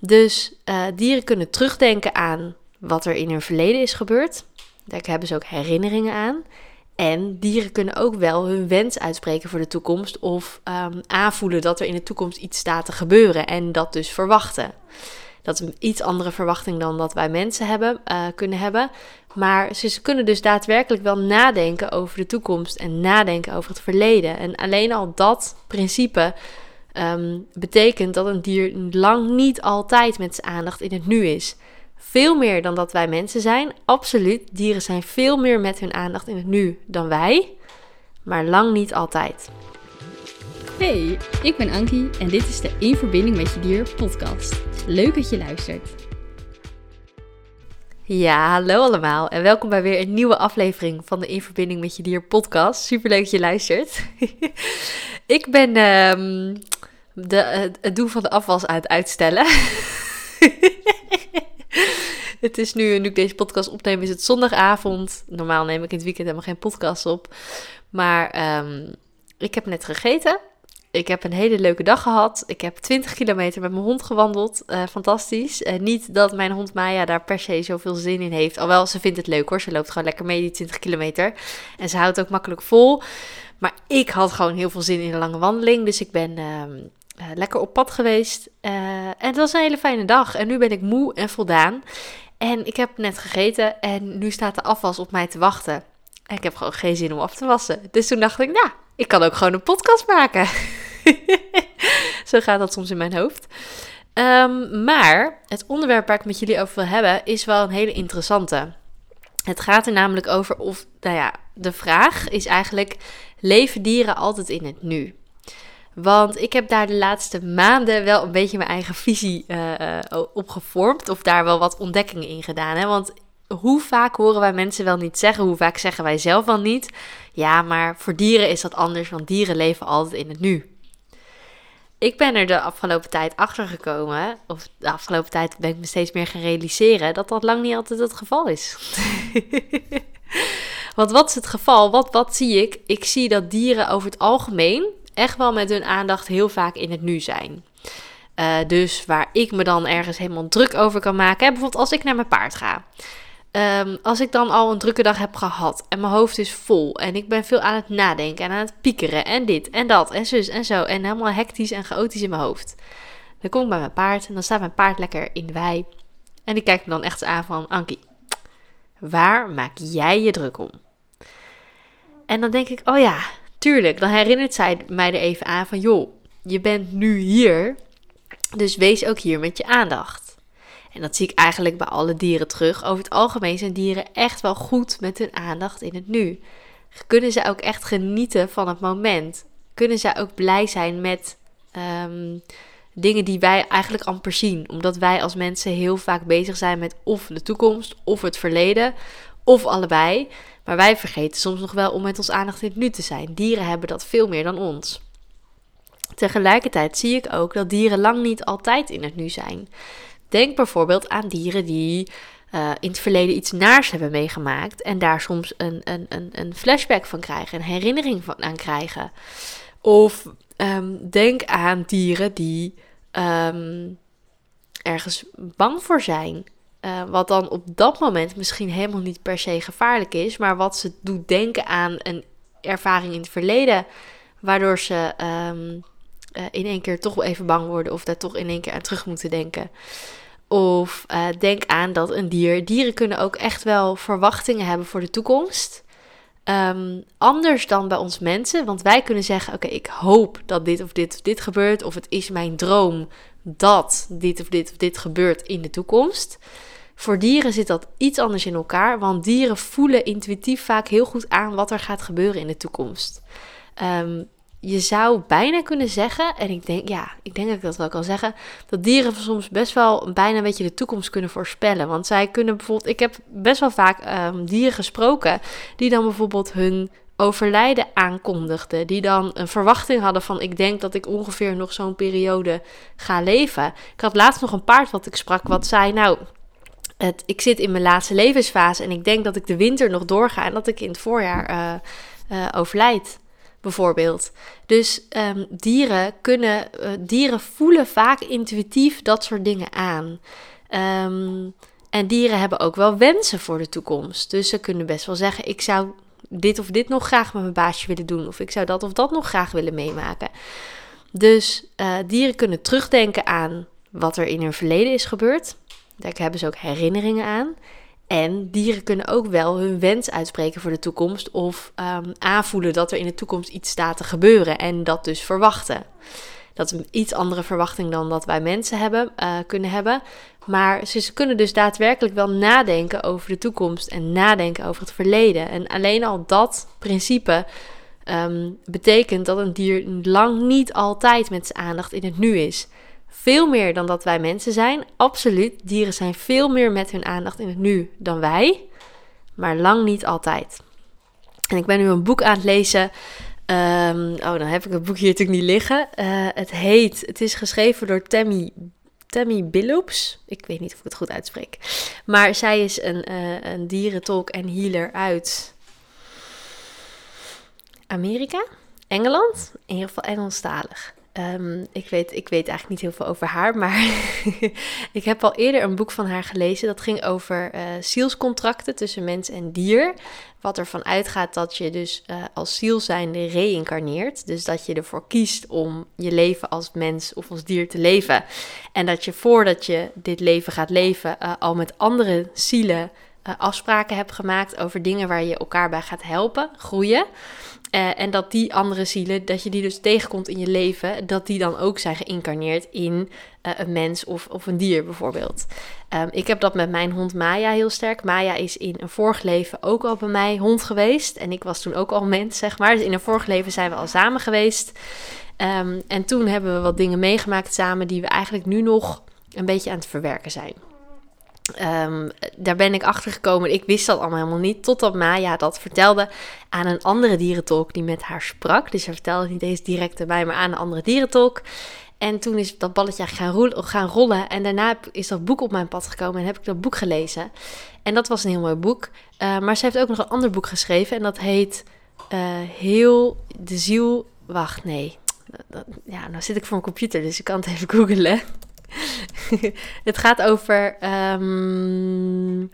Dus uh, dieren kunnen terugdenken aan wat er in hun verleden is gebeurd. Daar hebben ze ook herinneringen aan. En dieren kunnen ook wel hun wens uitspreken voor de toekomst of um, aanvoelen dat er in de toekomst iets staat te gebeuren en dat dus verwachten. Dat is een iets andere verwachting dan dat wij mensen hebben, uh, kunnen hebben. Maar ze kunnen dus daadwerkelijk wel nadenken over de toekomst en nadenken over het verleden. En alleen al dat principe um, betekent dat een dier lang niet altijd met zijn aandacht in het nu is. Veel meer dan dat wij mensen zijn. Absoluut. Dieren zijn veel meer met hun aandacht in het nu dan wij. Maar lang niet altijd. Hey, ik ben Ankie en dit is de In Verbinding met Je Dier podcast. Leuk dat je luistert. Ja, hallo allemaal en welkom bij weer een nieuwe aflevering van de In Verbinding met Je Dier podcast. Super leuk dat je luistert. ik ben um, de, het doen van de afwas aan het uitstellen. het is nu, nu ik deze podcast opneem, is het zondagavond. Normaal neem ik in het weekend helemaal geen podcast op. Maar um, ik heb net gegeten. Ik heb een hele leuke dag gehad. Ik heb 20 kilometer met mijn hond gewandeld. Uh, fantastisch. Uh, niet dat mijn hond Maya daar per se zoveel zin in heeft. Alhoewel, ze vindt het leuk hoor. Ze loopt gewoon lekker mee die 20 kilometer. En ze houdt ook makkelijk vol. Maar ik had gewoon heel veel zin in een lange wandeling. Dus ik ben uh, lekker op pad geweest. en het was een hele fijne dag. En nu ben ik moe en voldaan. En ik heb net gegeten en nu staat de afwas op mij te wachten. En ik heb gewoon geen zin om af te wassen. Dus toen dacht ik, nou, ik kan ook gewoon een podcast maken. Zo gaat dat soms in mijn hoofd. Um, maar het onderwerp waar ik met jullie over wil hebben is wel een hele interessante. Het gaat er namelijk over of, nou ja, de vraag is eigenlijk: leven dieren altijd in het nu? Want ik heb daar de laatste maanden wel een beetje mijn eigen visie uh, op gevormd. Of daar wel wat ontdekkingen in gedaan. Hè? Want hoe vaak horen wij mensen wel niet zeggen? Hoe vaak zeggen wij zelf wel niet? Ja, maar voor dieren is dat anders, want dieren leven altijd in het nu. Ik ben er de afgelopen tijd achter gekomen, of de afgelopen tijd ben ik me steeds meer gaan realiseren, dat dat lang niet altijd het geval is. Want wat is het geval? Wat, wat zie ik? Ik zie dat dieren over het algemeen echt wel met hun aandacht heel vaak in het nu zijn. Uh, dus waar ik me dan ergens helemaal druk over kan maken. Hè, bijvoorbeeld als ik naar mijn paard ga. Um, als ik dan al een drukke dag heb gehad en mijn hoofd is vol en ik ben veel aan het nadenken en aan het piekeren en dit en dat en zus en zo en helemaal hectisch en chaotisch in mijn hoofd. Dan kom ik bij mijn paard en dan staat mijn paard lekker in de wei en die kijkt me dan echt aan van Ankie, waar maak jij je druk om? En dan denk ik, oh ja, tuurlijk. Dan herinnert zij mij er even aan van, joh, je bent nu hier, dus wees ook hier met je aandacht. En dat zie ik eigenlijk bij alle dieren terug. Over het algemeen zijn dieren echt wel goed met hun aandacht in het nu. Kunnen ze ook echt genieten van het moment? Kunnen ze ook blij zijn met um, dingen die wij eigenlijk amper zien? Omdat wij als mensen heel vaak bezig zijn met of de toekomst of het verleden of allebei. Maar wij vergeten soms nog wel om met ons aandacht in het nu te zijn. Dieren hebben dat veel meer dan ons. Tegelijkertijd zie ik ook dat dieren lang niet altijd in het nu zijn. Denk bijvoorbeeld aan dieren die uh, in het verleden iets naars hebben meegemaakt en daar soms een, een, een, een flashback van krijgen, een herinnering van aan krijgen. Of um, denk aan dieren die um, ergens bang voor zijn. Uh, wat dan op dat moment misschien helemaal niet per se gevaarlijk is, maar wat ze doet denken aan een ervaring in het verleden, waardoor ze um, uh, in één keer toch even bang worden of daar toch in één keer aan terug moeten denken. Of uh, denk aan dat een dier, dieren kunnen ook echt wel verwachtingen hebben voor de toekomst. Um, anders dan bij ons mensen, want wij kunnen zeggen: Oké, ik hoop dat dit of dit of dit gebeurt, of het is mijn droom dat dit of dit of dit gebeurt in de toekomst. Voor dieren zit dat iets anders in elkaar, want dieren voelen intuïtief vaak heel goed aan wat er gaat gebeuren in de toekomst. Um, je zou bijna kunnen zeggen, en ik denk, ja, ik denk dat ik dat wel kan zeggen, dat dieren soms best wel bijna een beetje de toekomst kunnen voorspellen. Want zij kunnen bijvoorbeeld, ik heb best wel vaak um, dieren gesproken die dan bijvoorbeeld hun overlijden aankondigden. Die dan een verwachting hadden van, ik denk dat ik ongeveer nog zo'n periode ga leven. Ik had laatst nog een paard wat ik sprak, wat zei, nou, ik zit in mijn laatste levensfase en ik denk dat ik de winter nog doorga en dat ik in het voorjaar uh, overlijd bijvoorbeeld. Dus ehm, dieren kunnen, uh, dieren voelen vaak intuïtief dat soort dingen aan. Um, en dieren hebben ook wel wensen voor de toekomst. Dus ze kunnen best wel zeggen: ik zou dit of dit nog graag met mijn baasje willen doen, of ik zou dat of dat nog graag willen meemaken. Dus dieren kunnen terugdenken aan wat er in hun verleden is gebeurd. Daar hebben ze ook herinneringen aan. En dieren kunnen ook wel hun wens uitspreken voor de toekomst of um, aanvoelen dat er in de toekomst iets staat te gebeuren en dat dus verwachten. Dat is een iets andere verwachting dan dat wij mensen hebben, uh, kunnen hebben. Maar ze kunnen dus daadwerkelijk wel nadenken over de toekomst en nadenken over het verleden. En alleen al dat principe um, betekent dat een dier lang niet altijd met zijn aandacht in het nu is. Veel meer dan dat wij mensen zijn. Absoluut. Dieren zijn veel meer met hun aandacht in het nu dan wij. Maar lang niet altijd. En ik ben nu een boek aan het lezen. Um, oh, dan heb ik het boek hier natuurlijk niet liggen. Uh, het heet, het is geschreven door Tammy, Tammy Billups. Ik weet niet of ik het goed uitspreek. Maar zij is een, uh, een dierentolk en healer uit Amerika, Engeland. In ieder geval Engelstalig. Um, ik, weet, ik weet eigenlijk niet heel veel over haar, maar ik heb al eerder een boek van haar gelezen. Dat ging over uh, zielscontracten tussen mens en dier. Wat ervan uitgaat dat je dus uh, als ziel zijnde reïncarneert. Dus dat je ervoor kiest om je leven als mens of als dier te leven. En dat je voordat je dit leven gaat leven uh, al met andere zielen afspraken hebt gemaakt over dingen waar je elkaar bij gaat helpen, groeien. Uh, en dat die andere zielen, dat je die dus tegenkomt in je leven, dat die dan ook zijn geïncarneerd in uh, een mens of, of een dier bijvoorbeeld. Um, ik heb dat met mijn hond Maya heel sterk. Maya is in een vorig leven ook al bij mij hond geweest. En ik was toen ook al mens, zeg maar. Dus in een vorig leven zijn we al samen geweest. Um, en toen hebben we wat dingen meegemaakt samen die we eigenlijk nu nog een beetje aan het verwerken zijn. Um, daar ben ik achter gekomen. Ik wist dat allemaal helemaal niet. Totdat Maya dat vertelde aan een andere dierentolk die met haar sprak. Dus ze vertelde het niet eens direct aan mij, maar aan een andere dierentolk. En toen is dat balletje gaan, rollen, gaan rollen. En daarna is dat boek op mijn pad gekomen en heb ik dat boek gelezen. En dat was een heel mooi boek. Uh, maar ze heeft ook nog een ander boek geschreven. En dat heet uh, Heel de Ziel. Wacht, nee. Ja, nou zit ik voor een computer, dus ik kan het even googlen. het gaat over um,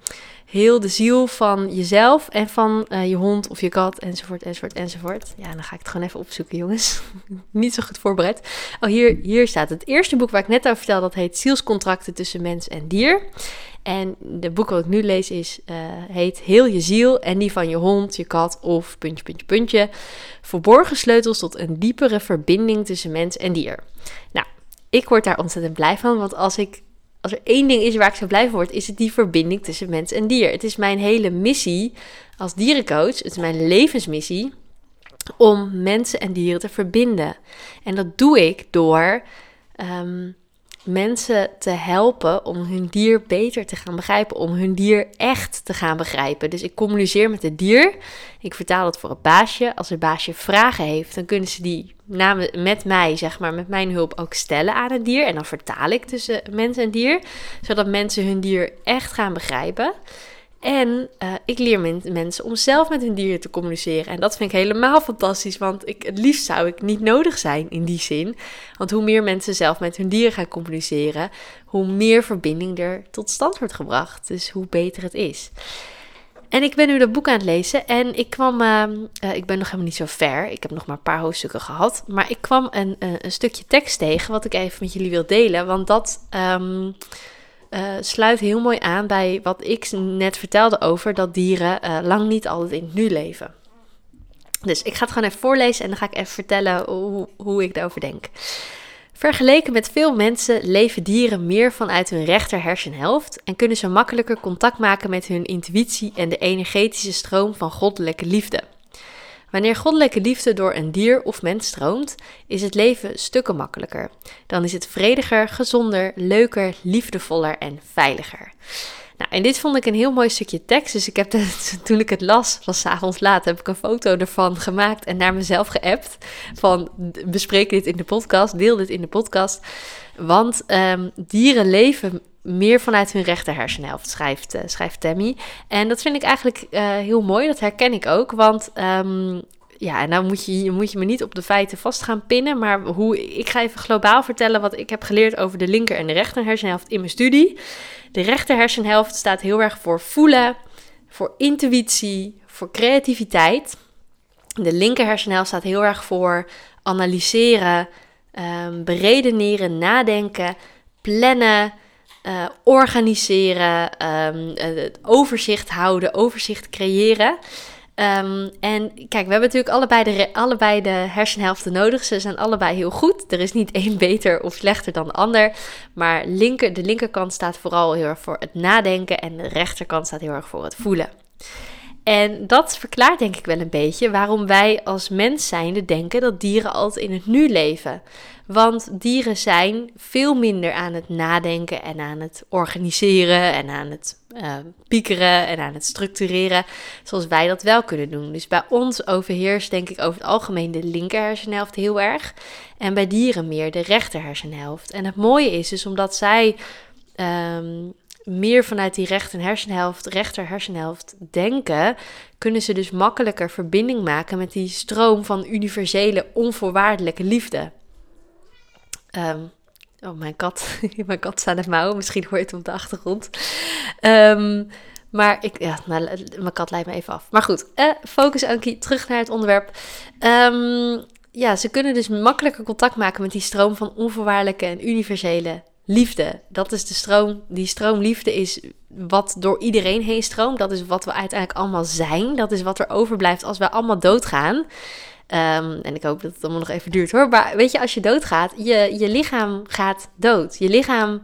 heel de ziel van jezelf en van uh, je hond of je kat, enzovoort, enzovoort, enzovoort. Ja, dan ga ik het gewoon even opzoeken, jongens. Niet zo goed voorbereid. Oh, hier, hier staat het eerste boek waar ik net over vertelde. Dat heet Zielscontracten tussen mens en dier. En de boek wat ik nu lees is, uh, heet Heel je ziel en die van je hond, je kat of puntje, puntje, puntje. Verborgen sleutels tot een diepere verbinding tussen mens en dier. Nou, ik word daar ontzettend blij van. Want als, ik, als er één ding is waar ik zo blij van word, is het die verbinding tussen mens en dier. Het is mijn hele missie als dierencoach. Het is mijn levensmissie om mensen en dieren te verbinden. En dat doe ik door um, mensen te helpen om hun dier beter te gaan begrijpen, om hun dier echt te gaan begrijpen. Dus ik communiceer met het dier, ik vertaal het voor het baasje. Als het baasje vragen heeft, dan kunnen ze die namen met mij, zeg maar, met mijn hulp ook stellen aan het dier. En dan vertaal ik tussen mens en dier, zodat mensen hun dier echt gaan begrijpen. En uh, ik leer mensen om zelf met hun dieren te communiceren. En dat vind ik helemaal fantastisch, want ik, het liefst zou ik niet nodig zijn in die zin. Want hoe meer mensen zelf met hun dieren gaan communiceren, hoe meer verbinding er tot stand wordt gebracht. Dus hoe beter het is. En ik ben nu dat boek aan het lezen en ik kwam, uh, uh, ik ben nog helemaal niet zo ver, ik heb nog maar een paar hoofdstukken gehad, maar ik kwam een, een stukje tekst tegen wat ik even met jullie wil delen, want dat um, uh, sluit heel mooi aan bij wat ik net vertelde over dat dieren uh, lang niet altijd in het nu leven. Dus ik ga het gewoon even voorlezen en dan ga ik even vertellen hoe, hoe ik daarover denk. Vergeleken met veel mensen leven dieren meer vanuit hun rechter hersenhelft en kunnen ze makkelijker contact maken met hun intuïtie en de energetische stroom van goddelijke liefde. Wanneer goddelijke liefde door een dier of mens stroomt, is het leven stukken makkelijker. Dan is het vrediger, gezonder, leuker, liefdevoller en veiliger. Nou, en dit vond ik een heel mooi stukje tekst. Dus ik heb toen ik het las, was s'avonds laat, heb ik een foto ervan gemaakt en naar mezelf geappt. Van bespreek dit in de podcast, deel dit in de podcast. Want um, dieren leven meer vanuit hun rechter hersenhelft, schrijft, uh, schrijft Tammy. En dat vind ik eigenlijk uh, heel mooi, dat herken ik ook. Want um, ja, en nou moet je, moet je me niet op de feiten vast gaan pinnen. Maar hoe, ik ga even globaal vertellen wat ik heb geleerd over de linker en de rechter hersenhelft in mijn studie. De rechter hersenhelft staat heel erg voor voelen, voor intuïtie, voor creativiteit. De linker hersenhelft staat heel erg voor analyseren, um, beredeneren, nadenken, plannen, uh, organiseren, um, het overzicht houden, overzicht creëren. Um, en kijk, we hebben natuurlijk allebei de, allebei de hersenhelften nodig. Ze zijn allebei heel goed. Er is niet één beter of slechter dan de ander. Maar linker, de linkerkant staat vooral heel erg voor het nadenken. En de rechterkant staat heel erg voor het voelen. En dat verklaart denk ik wel een beetje waarom wij als mens zijnde denken dat dieren altijd in het nu leven. Want dieren zijn veel minder aan het nadenken en aan het organiseren en aan het uh, piekeren en aan het structureren, zoals wij dat wel kunnen doen. Dus bij ons overheerst denk ik over het algemeen de linker hersenhelft heel erg en bij dieren meer de rechter hersenhelft. En het mooie is dus omdat zij um, meer vanuit die rechter hersenhelft, rechter hersenhelft denken, kunnen ze dus makkelijker verbinding maken met die stroom van universele, onvoorwaardelijke liefde. Um, oh, mijn kat. mijn kat staat het mouwen. Misschien hoor je het op de achtergrond. Um, maar ik, ja, mijn kat leidt me even af. Maar goed, uh, focus Ankie, terug naar het onderwerp. Um, ja, ze kunnen dus makkelijker contact maken met die stroom van onvoorwaardelijke en universele liefde. Dat is de stroom. Die stroom liefde is wat door iedereen heen stroomt. Dat is wat we uiteindelijk allemaal zijn. Dat is wat er overblijft als we allemaal doodgaan. Um, en ik hoop dat het allemaal nog even duurt hoor. Maar weet je, als je doodgaat, je, je lichaam gaat dood. Je lichaam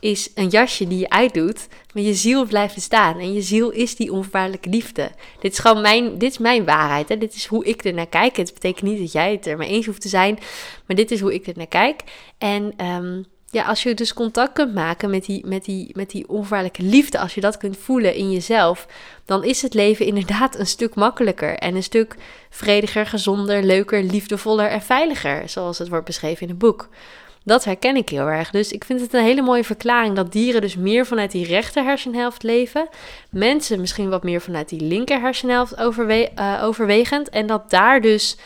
is een jasje die je uitdoet, maar je ziel blijft bestaan. En je ziel is die onvoorwaardelijke liefde. Dit is gewoon mijn, dit is mijn waarheid. Hè? Dit is hoe ik er naar kijk. Het betekent niet dat jij het er mee eens hoeft te zijn, maar dit is hoe ik er naar kijk. En um, ja, als je dus contact kunt maken met die, met, die, met die liefde, als je dat kunt voelen in jezelf, dan is het leven inderdaad een stuk makkelijker en een stuk vrediger, gezonder, leuker, liefdevoller en veiliger, zoals het wordt beschreven in het boek. Dat herken ik heel erg. Dus ik vind het een hele mooie verklaring dat dieren dus meer vanuit die rechter hersenhelft leven. Mensen misschien wat meer vanuit die linker hersenhelft overwe uh, overwegend. En dat daar dus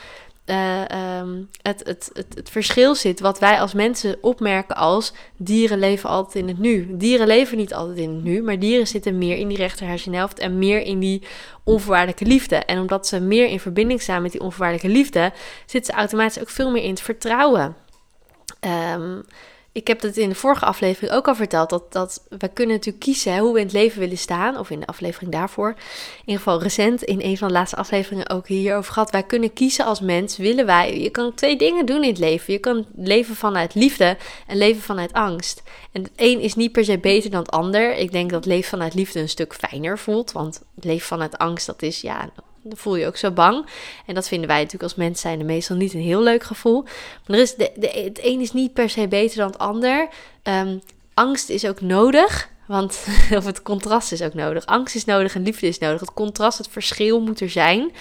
um, het, het, het, het, verschil zit wat wij als mensen opmerken als dieren leven altijd in het nu. Dieren leven niet altijd in het nu, maar dieren zitten meer in die rechter hersenhelft en meer in die onvoorwaardelijke liefde. En omdat ze meer in verbinding staan met die onvoorwaardelijke liefde, zitten ze automatisch ook veel meer in het vertrouwen. Um, ik heb het in de vorige aflevering ook al verteld. Dat, dat we kunnen natuurlijk kiezen hoe we in het leven willen staan. Of in de aflevering daarvoor. In ieder geval recent in een van de laatste afleveringen ook hierover gehad. Wij kunnen kiezen als mens. Willen wij. Je kan twee dingen doen in het leven. Je kan leven vanuit liefde en leven vanuit angst. En het een is niet per se beter dan het ander. Ik denk dat leven vanuit liefde een stuk fijner voelt. Want leven vanuit angst, dat is ja, dan voel je ook zo bang. En dat vinden wij natuurlijk als mens zijn meestal niet een heel leuk gevoel. Maar er is de, de, het een is niet per se beter dan het ander. Um, angst is ook nodig. Want, of het contrast is ook nodig. Angst is nodig en liefde is nodig. Het contrast, het verschil moet er zijn.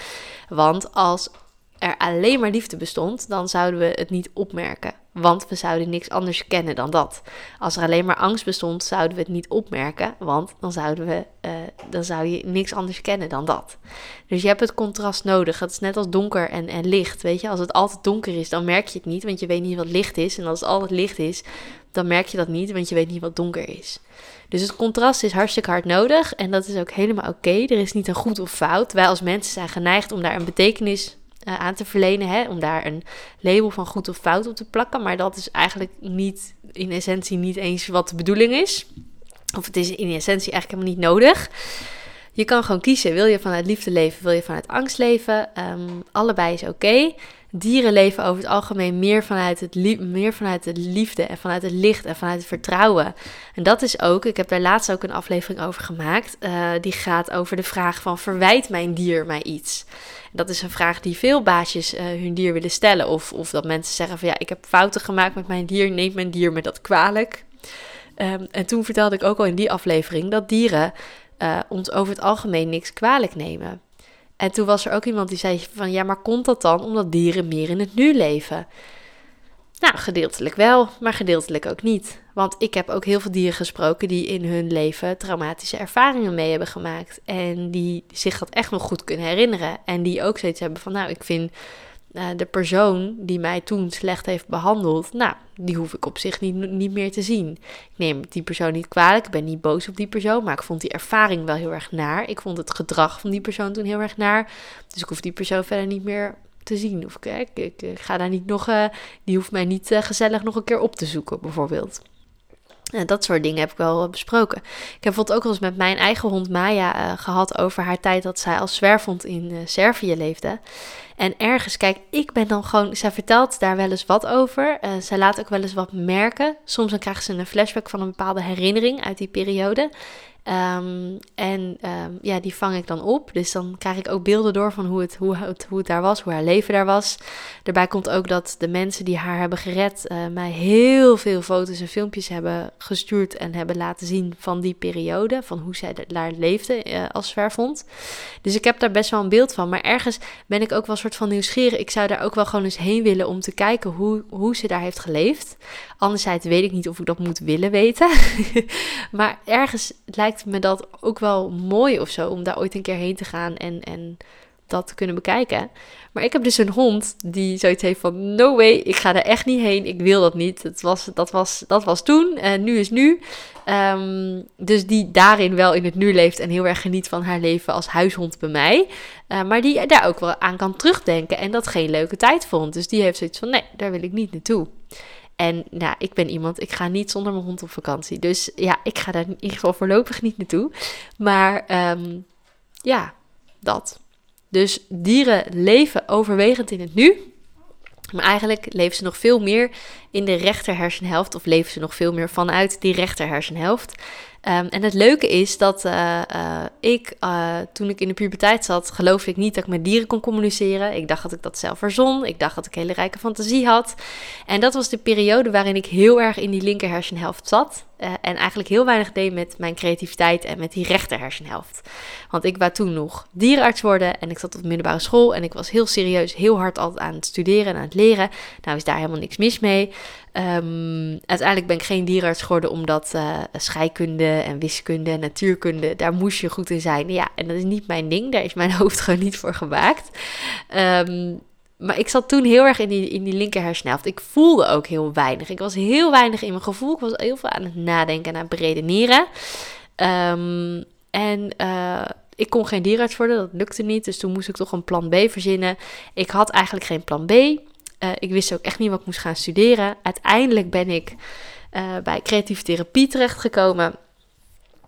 Want als er alleen maar liefde bestond, dan zouden we het niet opmerken. Want we zouden niks anders kennen dan dat. Als er alleen maar angst bestond, zouden we het niet opmerken. Want dan, zouden we, uh, dan zou je niks anders kennen dan dat. Dus je hebt het contrast nodig. Het is net als donker en, en licht. Weet je, als het altijd donker is, dan merk je het niet, want je weet niet wat licht is. En als het altijd licht is, dan merk je dat niet, want je weet niet wat donker is. Dus het contrast is hartstikke hard nodig. En dat is ook helemaal oké. Er is niet een goed of fout. Wij als mensen zijn geneigd om daar een betekenis uh, aan te verlenen. Hè, om daar een label van goed of fout op te plakken. Maar dat is eigenlijk niet in essentie niet eens wat de bedoeling is. Of het is in essentie eigenlijk helemaal niet nodig. Je kan gewoon kiezen. Wil je vanuit liefde leven? Wil je vanuit angst leven? Um, allebei is oké. Dieren leven over het algemeen meer vanuit, het meer vanuit de liefde en vanuit het licht en vanuit het vertrouwen. En dat is ook, ik heb daar laatst ook een aflevering over gemaakt, uh, die gaat over de vraag van verwijt mijn dier mij iets? Dat is een vraag die veel baasjes uh, hun dier willen stellen. Of, of dat mensen zeggen van ja, ik heb fouten gemaakt met mijn dier, neemt mijn dier me dat kwalijk? Um, en toen vertelde ik ook al in die aflevering dat dieren uh, ons over het algemeen niks kwalijk nemen. En toen was er ook iemand die zei van ja, maar komt dat dan omdat dieren meer in het nu leven? Nou, gedeeltelijk wel, maar gedeeltelijk ook niet. Want ik heb ook heel veel dieren gesproken die in hun leven traumatische ervaringen mee hebben gemaakt. En die zich dat echt nog goed kunnen herinneren. En die ook zoiets hebben van, nou, ik vind uh, de persoon die mij toen slecht heeft behandeld, nou, die hoef ik op zich niet, niet meer te zien. Ik neem die persoon niet kwalijk, ik ben niet boos op die persoon, maar ik vond die ervaring wel heel erg naar. Ik vond het gedrag van die persoon toen heel erg naar. Dus ik hoef die persoon verder niet meer te zien. Of kijk, ik, ik, ga daar niet nog, uh, die hoeft mij niet gezellig nog een keer op te zoeken, bijvoorbeeld. Dat soort dingen heb ik wel besproken. Ik heb bijvoorbeeld ook wel eens met mijn eigen hond Maya uh, gehad over haar tijd dat zij als zwerfhond in uh, Servië leefde. En ergens, kijk, ik ben dan gewoon, zij vertelt daar wel eens wat over. Uh, zij laat ook wel eens wat merken. Soms dan krijgt ze een flashback van een bepaalde herinnering uit die periode. Um, en um, ja, die vang ik dan op. Dus dan krijg ik ook beelden door van hoe het, hoe, het, hoe het daar was, hoe haar leven daar was. Daarbij komt ook dat de mensen die haar hebben gered uh, mij heel veel foto's en filmpjes hebben gestuurd en hebben laten zien van die periode. Van hoe zij daar leefde uh, als zwerfhond. Dus ik heb daar best wel een beeld van. Maar ergens ben ik ook wel een soort van nieuwsgierig. Ik zou daar ook wel gewoon eens heen willen om te kijken hoe, hoe ze daar heeft geleefd. Anderzijds weet ik niet of ik dat moet willen weten. maar ergens lijkt me dat ook wel mooi of zo om daar ooit een keer heen te gaan en, en dat te kunnen bekijken. Maar ik heb dus een hond die zoiets heeft van: no way, ik ga er echt niet heen. Ik wil dat niet. Het was, dat, was, dat was toen en nu is nu. Um, dus die daarin wel in het nu leeft en heel erg geniet van haar leven als huishond bij mij. Uh, maar die daar ook wel aan kan terugdenken en dat geen leuke tijd vond. Dus die heeft zoiets van: nee, daar wil ik niet naartoe. En nou, ik ben iemand, ik ga niet zonder mijn hond op vakantie. Dus ja, ik ga daar in ieder geval voorlopig niet naartoe. Maar um, ja, dat. Dus dieren leven overwegend in het nu. Maar eigenlijk leven ze nog veel meer in de rechter hersenhelft. Of leven ze nog veel meer vanuit die rechter hersenhelft. Um, en het leuke is dat uh, uh, ik, uh, toen ik in de puberteit zat, geloofde ik niet dat ik met dieren kon communiceren. Ik dacht dat ik dat zelf verzon. Ik dacht dat ik hele rijke fantasie had. En dat was de periode waarin ik heel erg in die linker hersenhelft zat. en eigenlijk heel weinig deed met mijn creativiteit en met die rechter hersenhelft. Want ik wou toen nog dierenarts worden en ik zat op de middelbare school. En ik was heel serieus, heel hard altijd aan het studeren en aan het leren. Nou is daar helemaal niks mis mee. Um, uiteindelijk ben ik geen dierenarts geworden omdat uh, scheikunde en wiskunde en natuurkunde, daar moest je goed in zijn. Ja, en dat is niet mijn ding, daar is mijn hoofd gewoon niet voor gemaakt. Um, maar ik zat toen heel erg in die, in die linker hersenhelft. Ik voelde ook heel weinig. Ik was heel weinig in mijn gevoel. Ik was heel veel aan het nadenken en aan het beredeneren. Um, en ik kon geen dierenarts worden, dat lukte niet. Dus toen moest ik toch een plan B verzinnen. Ik had eigenlijk geen plan B. Uh, ik wist ook echt niet wat ik moest gaan studeren. Uiteindelijk ben ik uh, bij creatieve therapie terechtgekomen.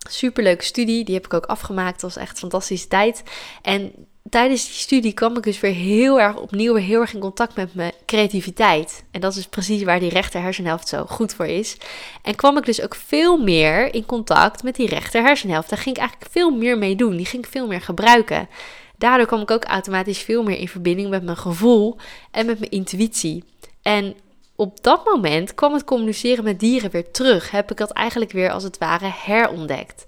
Superleuke studie, die heb ik ook afgemaakt. Dat was echt een fantastische tijd. En tijdens die studie kwam ik dus weer heel erg opnieuw weer heel erg in contact met mijn creativiteit. En dat is precies waar die rechter hersenhelft zo goed voor is. En kwam ik dus ook veel meer in contact met die rechter hersenhelft. Daar ging ik eigenlijk veel meer mee doen. Die ging ik veel meer gebruiken. Daardoor kwam ik ook automatisch veel meer in verbinding met mijn gevoel en met mijn intuïtie. En op dat moment kwam het communiceren met dieren weer terug. Heb ik dat eigenlijk weer als het ware herontdekt.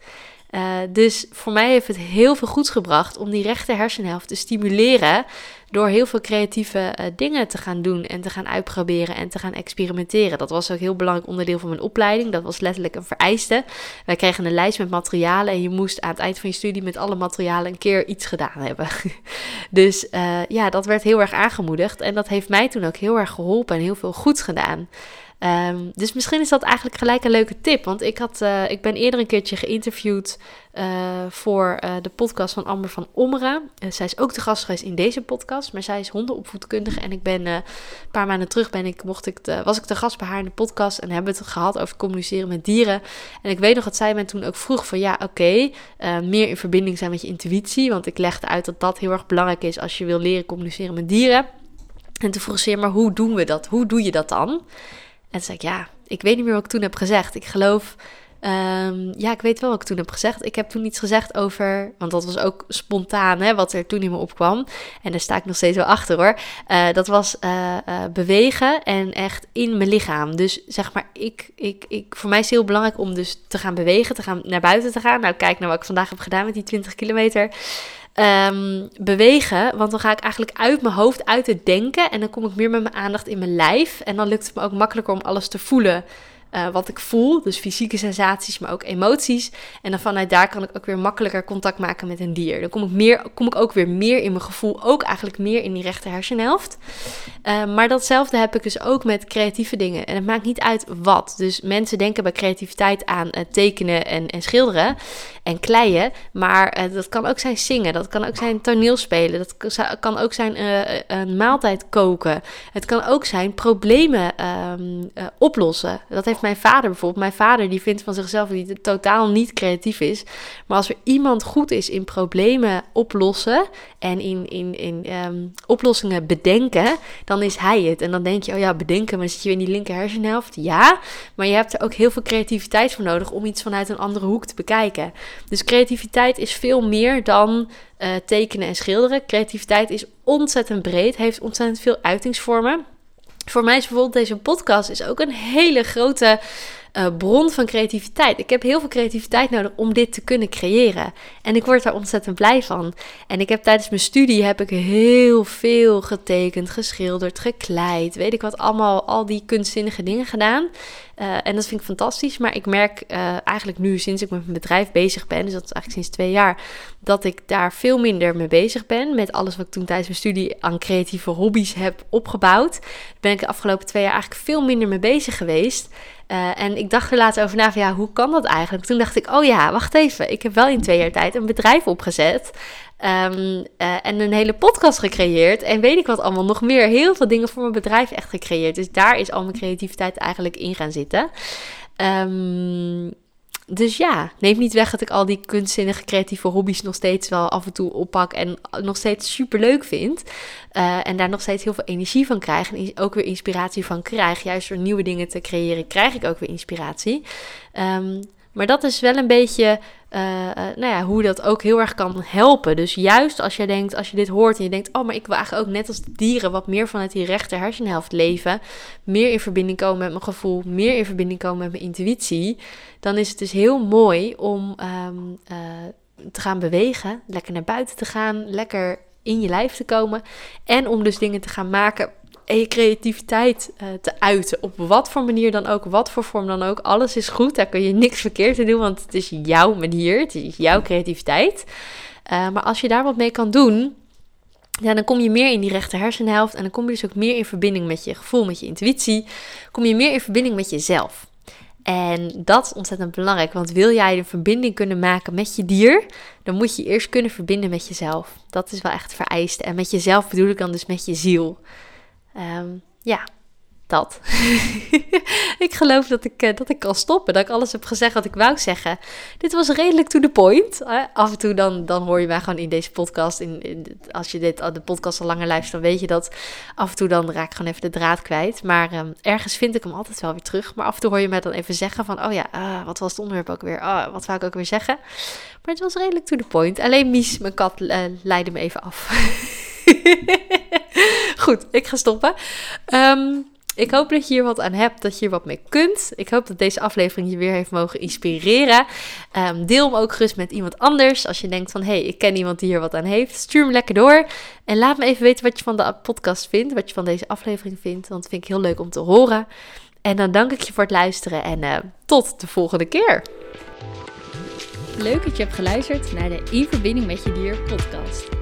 Uh, dus voor mij heeft het heel veel goeds gebracht om die rechter hersenhelft te stimuleren. Door heel veel creatieve uh, dingen te gaan doen en te gaan uitproberen en te gaan experimenteren. Dat was ook heel belangrijk onderdeel van mijn opleiding. Dat was letterlijk een vereiste. Wij kregen een lijst met materialen en je moest aan het eind van je studie met alle materialen een keer iets gedaan hebben. dus uh, ja, dat werd heel erg aangemoedigd. En dat heeft mij toen ook heel erg geholpen en heel veel goeds gedaan. Um, dus misschien is dat eigenlijk gelijk een leuke tip. Want ik, had, uh, ik ben eerder een keertje geïnterviewd uh, voor uh, de podcast van Amber van Ommeren. zij is ook de gast geweest in deze podcast. Maar zij is hondenopvoedkundige. En ik ben een paar maanden terug ben ik, mocht ik de, was ik de gast bij haar in de podcast. En hebben het gehad over communiceren met dieren. En ik weet nog dat zij mij toen ook vroeg van ja, oké, meer in verbinding zijn met je intuïtie. Want ik legde uit dat dat heel erg belangrijk is als je wil leren communiceren met dieren. En toen vroeg ze, maar hoe doen we dat? Hoe doe je dat dan? En toen zei ik, ja, ik weet niet meer wat ik toen heb gezegd. Ik geloof, um, ja, ik weet wel wat ik toen heb gezegd. Ik heb toen iets gezegd over, want dat was ook spontaan, hè, wat er toen in me opkwam. En daar sta ik nog steeds wel achter hoor. Uh, dat was uh, uh, bewegen en echt in mijn lichaam. Dus zeg maar, ik, ik, ik, voor mij is het heel belangrijk om dus te gaan bewegen, te gaan naar buiten te gaan. Nou, kijk naar wat ik vandaag heb gedaan met die 20 kilometer. Ehm, bewegen, want dan ga ik eigenlijk uit mijn hoofd, uit het denken. En dan kom ik meer met mijn aandacht in mijn lijf. En dan lukt het me ook makkelijker om alles te voelen uh, wat ik voel. Dus fysieke sensaties, maar ook emoties. En dan vanuit daar kan ik ook weer makkelijker contact maken met een dier. Dan kom ik, meer, kom ik ook weer meer in mijn gevoel, ook eigenlijk meer in die rechter hersenhelft. Uh, maar datzelfde heb ik dus ook met creatieve dingen. En het maakt niet uit wat. Dus mensen denken bij creativiteit aan uh, tekenen en, en, schilderen en kleien. Maar dat kan ook zijn zingen, dat kan ook zijn toneelspelen, dat kan ook zijn een maaltijd koken. Het kan ook zijn problemen um, oplossen. Dat heeft mijn vader bijvoorbeeld. Mijn vader die vindt van zichzelf dat hij totaal niet creatief is. Maar als er iemand goed is in problemen oplossen en in, in, in um, oplossingen bedenken, dan is hij het. En dan denk je, oh ja, bedenken, maar zit je in die linker hersenhelft? Ja, maar je hebt er ook heel veel creativiteit voor nodig om iets vanuit een andere hoek te bekijken. Dus creativiteit is veel meer dan uh, tekenen en schilderen. Creativiteit is ontzettend breed, heeft ontzettend veel uitingsvormen. Voor mij is bijvoorbeeld deze podcast is ook een hele grote uh, bron van creativiteit. Ik heb heel veel creativiteit nodig om dit te kunnen creëren. En ik word daar ontzettend blij van. En ik heb tijdens mijn studie heb ik heel veel getekend, geschilderd, gekleid. Weet ik wat allemaal, al die kunstzinnige dingen gedaan. Uh, en dat vind ik fantastisch. Maar ik merk uh, eigenlijk nu, sinds ik met mijn bedrijf bezig ben, dus dat is eigenlijk sinds twee jaar, dat ik daar veel minder mee bezig ben. Met alles wat ik toen tijdens mijn studie aan creatieve hobby's heb opgebouwd. Ben ik de afgelopen twee jaar eigenlijk veel minder mee bezig geweest. Uh, en ik dacht er later over na van ja, hoe kan dat eigenlijk? Toen dacht ik, oh ja, wacht even. Ik heb wel in twee jaar tijd een bedrijf opgezet. Um, uh, en een hele podcast gecreëerd. En weet ik wat allemaal nog meer. Heel veel dingen voor mijn bedrijf echt gecreëerd. Dus daar is al mijn creativiteit eigenlijk in gaan zitten. Um, dus ja, neemt niet weg dat ik al die kunstzinnige creatieve hobby's nog steeds wel af en toe oppak en nog steeds super leuk vind. Uh, en daar nog steeds heel veel energie van krijg en ook weer inspiratie van krijg. Juist door nieuwe dingen te creëren krijg ik ook weer inspiratie. Um, maar dat is wel een beetje uh, nou ja, hoe dat ook heel erg kan helpen. Dus juist als je denkt, als je dit hoort en je denkt, oh, maar ik wil eigenlijk ook net als de dieren wat meer vanuit die rechter hersenhelft leven, meer in verbinding komen met mijn gevoel, meer in verbinding komen met mijn intuïtie, dan is het dus heel mooi om um, uh, te gaan bewegen, lekker naar buiten te gaan, lekker in je lijf te komen en om dus dingen te gaan maken en je creativiteit uh, te uiten. Op wat voor manier dan ook, wat voor vorm dan ook. Alles is goed, daar kun je niks verkeerd in doen, want het is jouw manier, het is jouw creativiteit. Uh, maar als je daar wat mee kan doen, ja, dan kom je meer in die rechter hersenhelft en dan kom je dus ook meer in verbinding met je gevoel, met je intuïtie. Kom je meer in verbinding met jezelf. En dat is ontzettend belangrijk, want wil jij een verbinding kunnen maken met je dier, dan moet je eerst kunnen verbinden met jezelf. Dat is wel echt vereist. En met jezelf bedoel ik dan dus met je ziel. Um, ja, dat. ik geloof dat ik, uh, dat ik kan stoppen. Dat ik alles heb gezegd wat ik wou zeggen. Dit was redelijk to the point. Af en toe dan, dan hoor je mij gewoon in deze podcast. In, als je dit, de podcast al langer luistert, dan weet je dat. Af en toe dan raak ik gewoon even de draad kwijt. Maar um, ergens vind ik hem altijd wel weer terug. Maar af en toe hoor je mij dan even zeggen van... Oh ja, uh, wat was het onderwerp ook weer? Oh, wat wou ik ook weer zeggen? Maar het was redelijk to the point. Alleen Mies, mijn kat, uh, leidde me even af. Goed, ik ga stoppen. Um, ik hoop dat je hier wat aan hebt, dat je hier wat mee kunt. Ik hoop dat deze aflevering je weer heeft mogen inspireren. Um, deel hem ook gerust met iemand anders. Als je denkt van, hé, hey, ik ken iemand die hier wat aan heeft. Stuur hem lekker door. En laat me even weten wat je van de podcast vindt. Wat je van deze aflevering vindt. Want dat vind ik heel leuk om te horen. En dan dank ik je voor het luisteren. En uh, tot de volgende keer. Leuk dat je hebt geluisterd naar de In Verbinding met Je Dier podcast.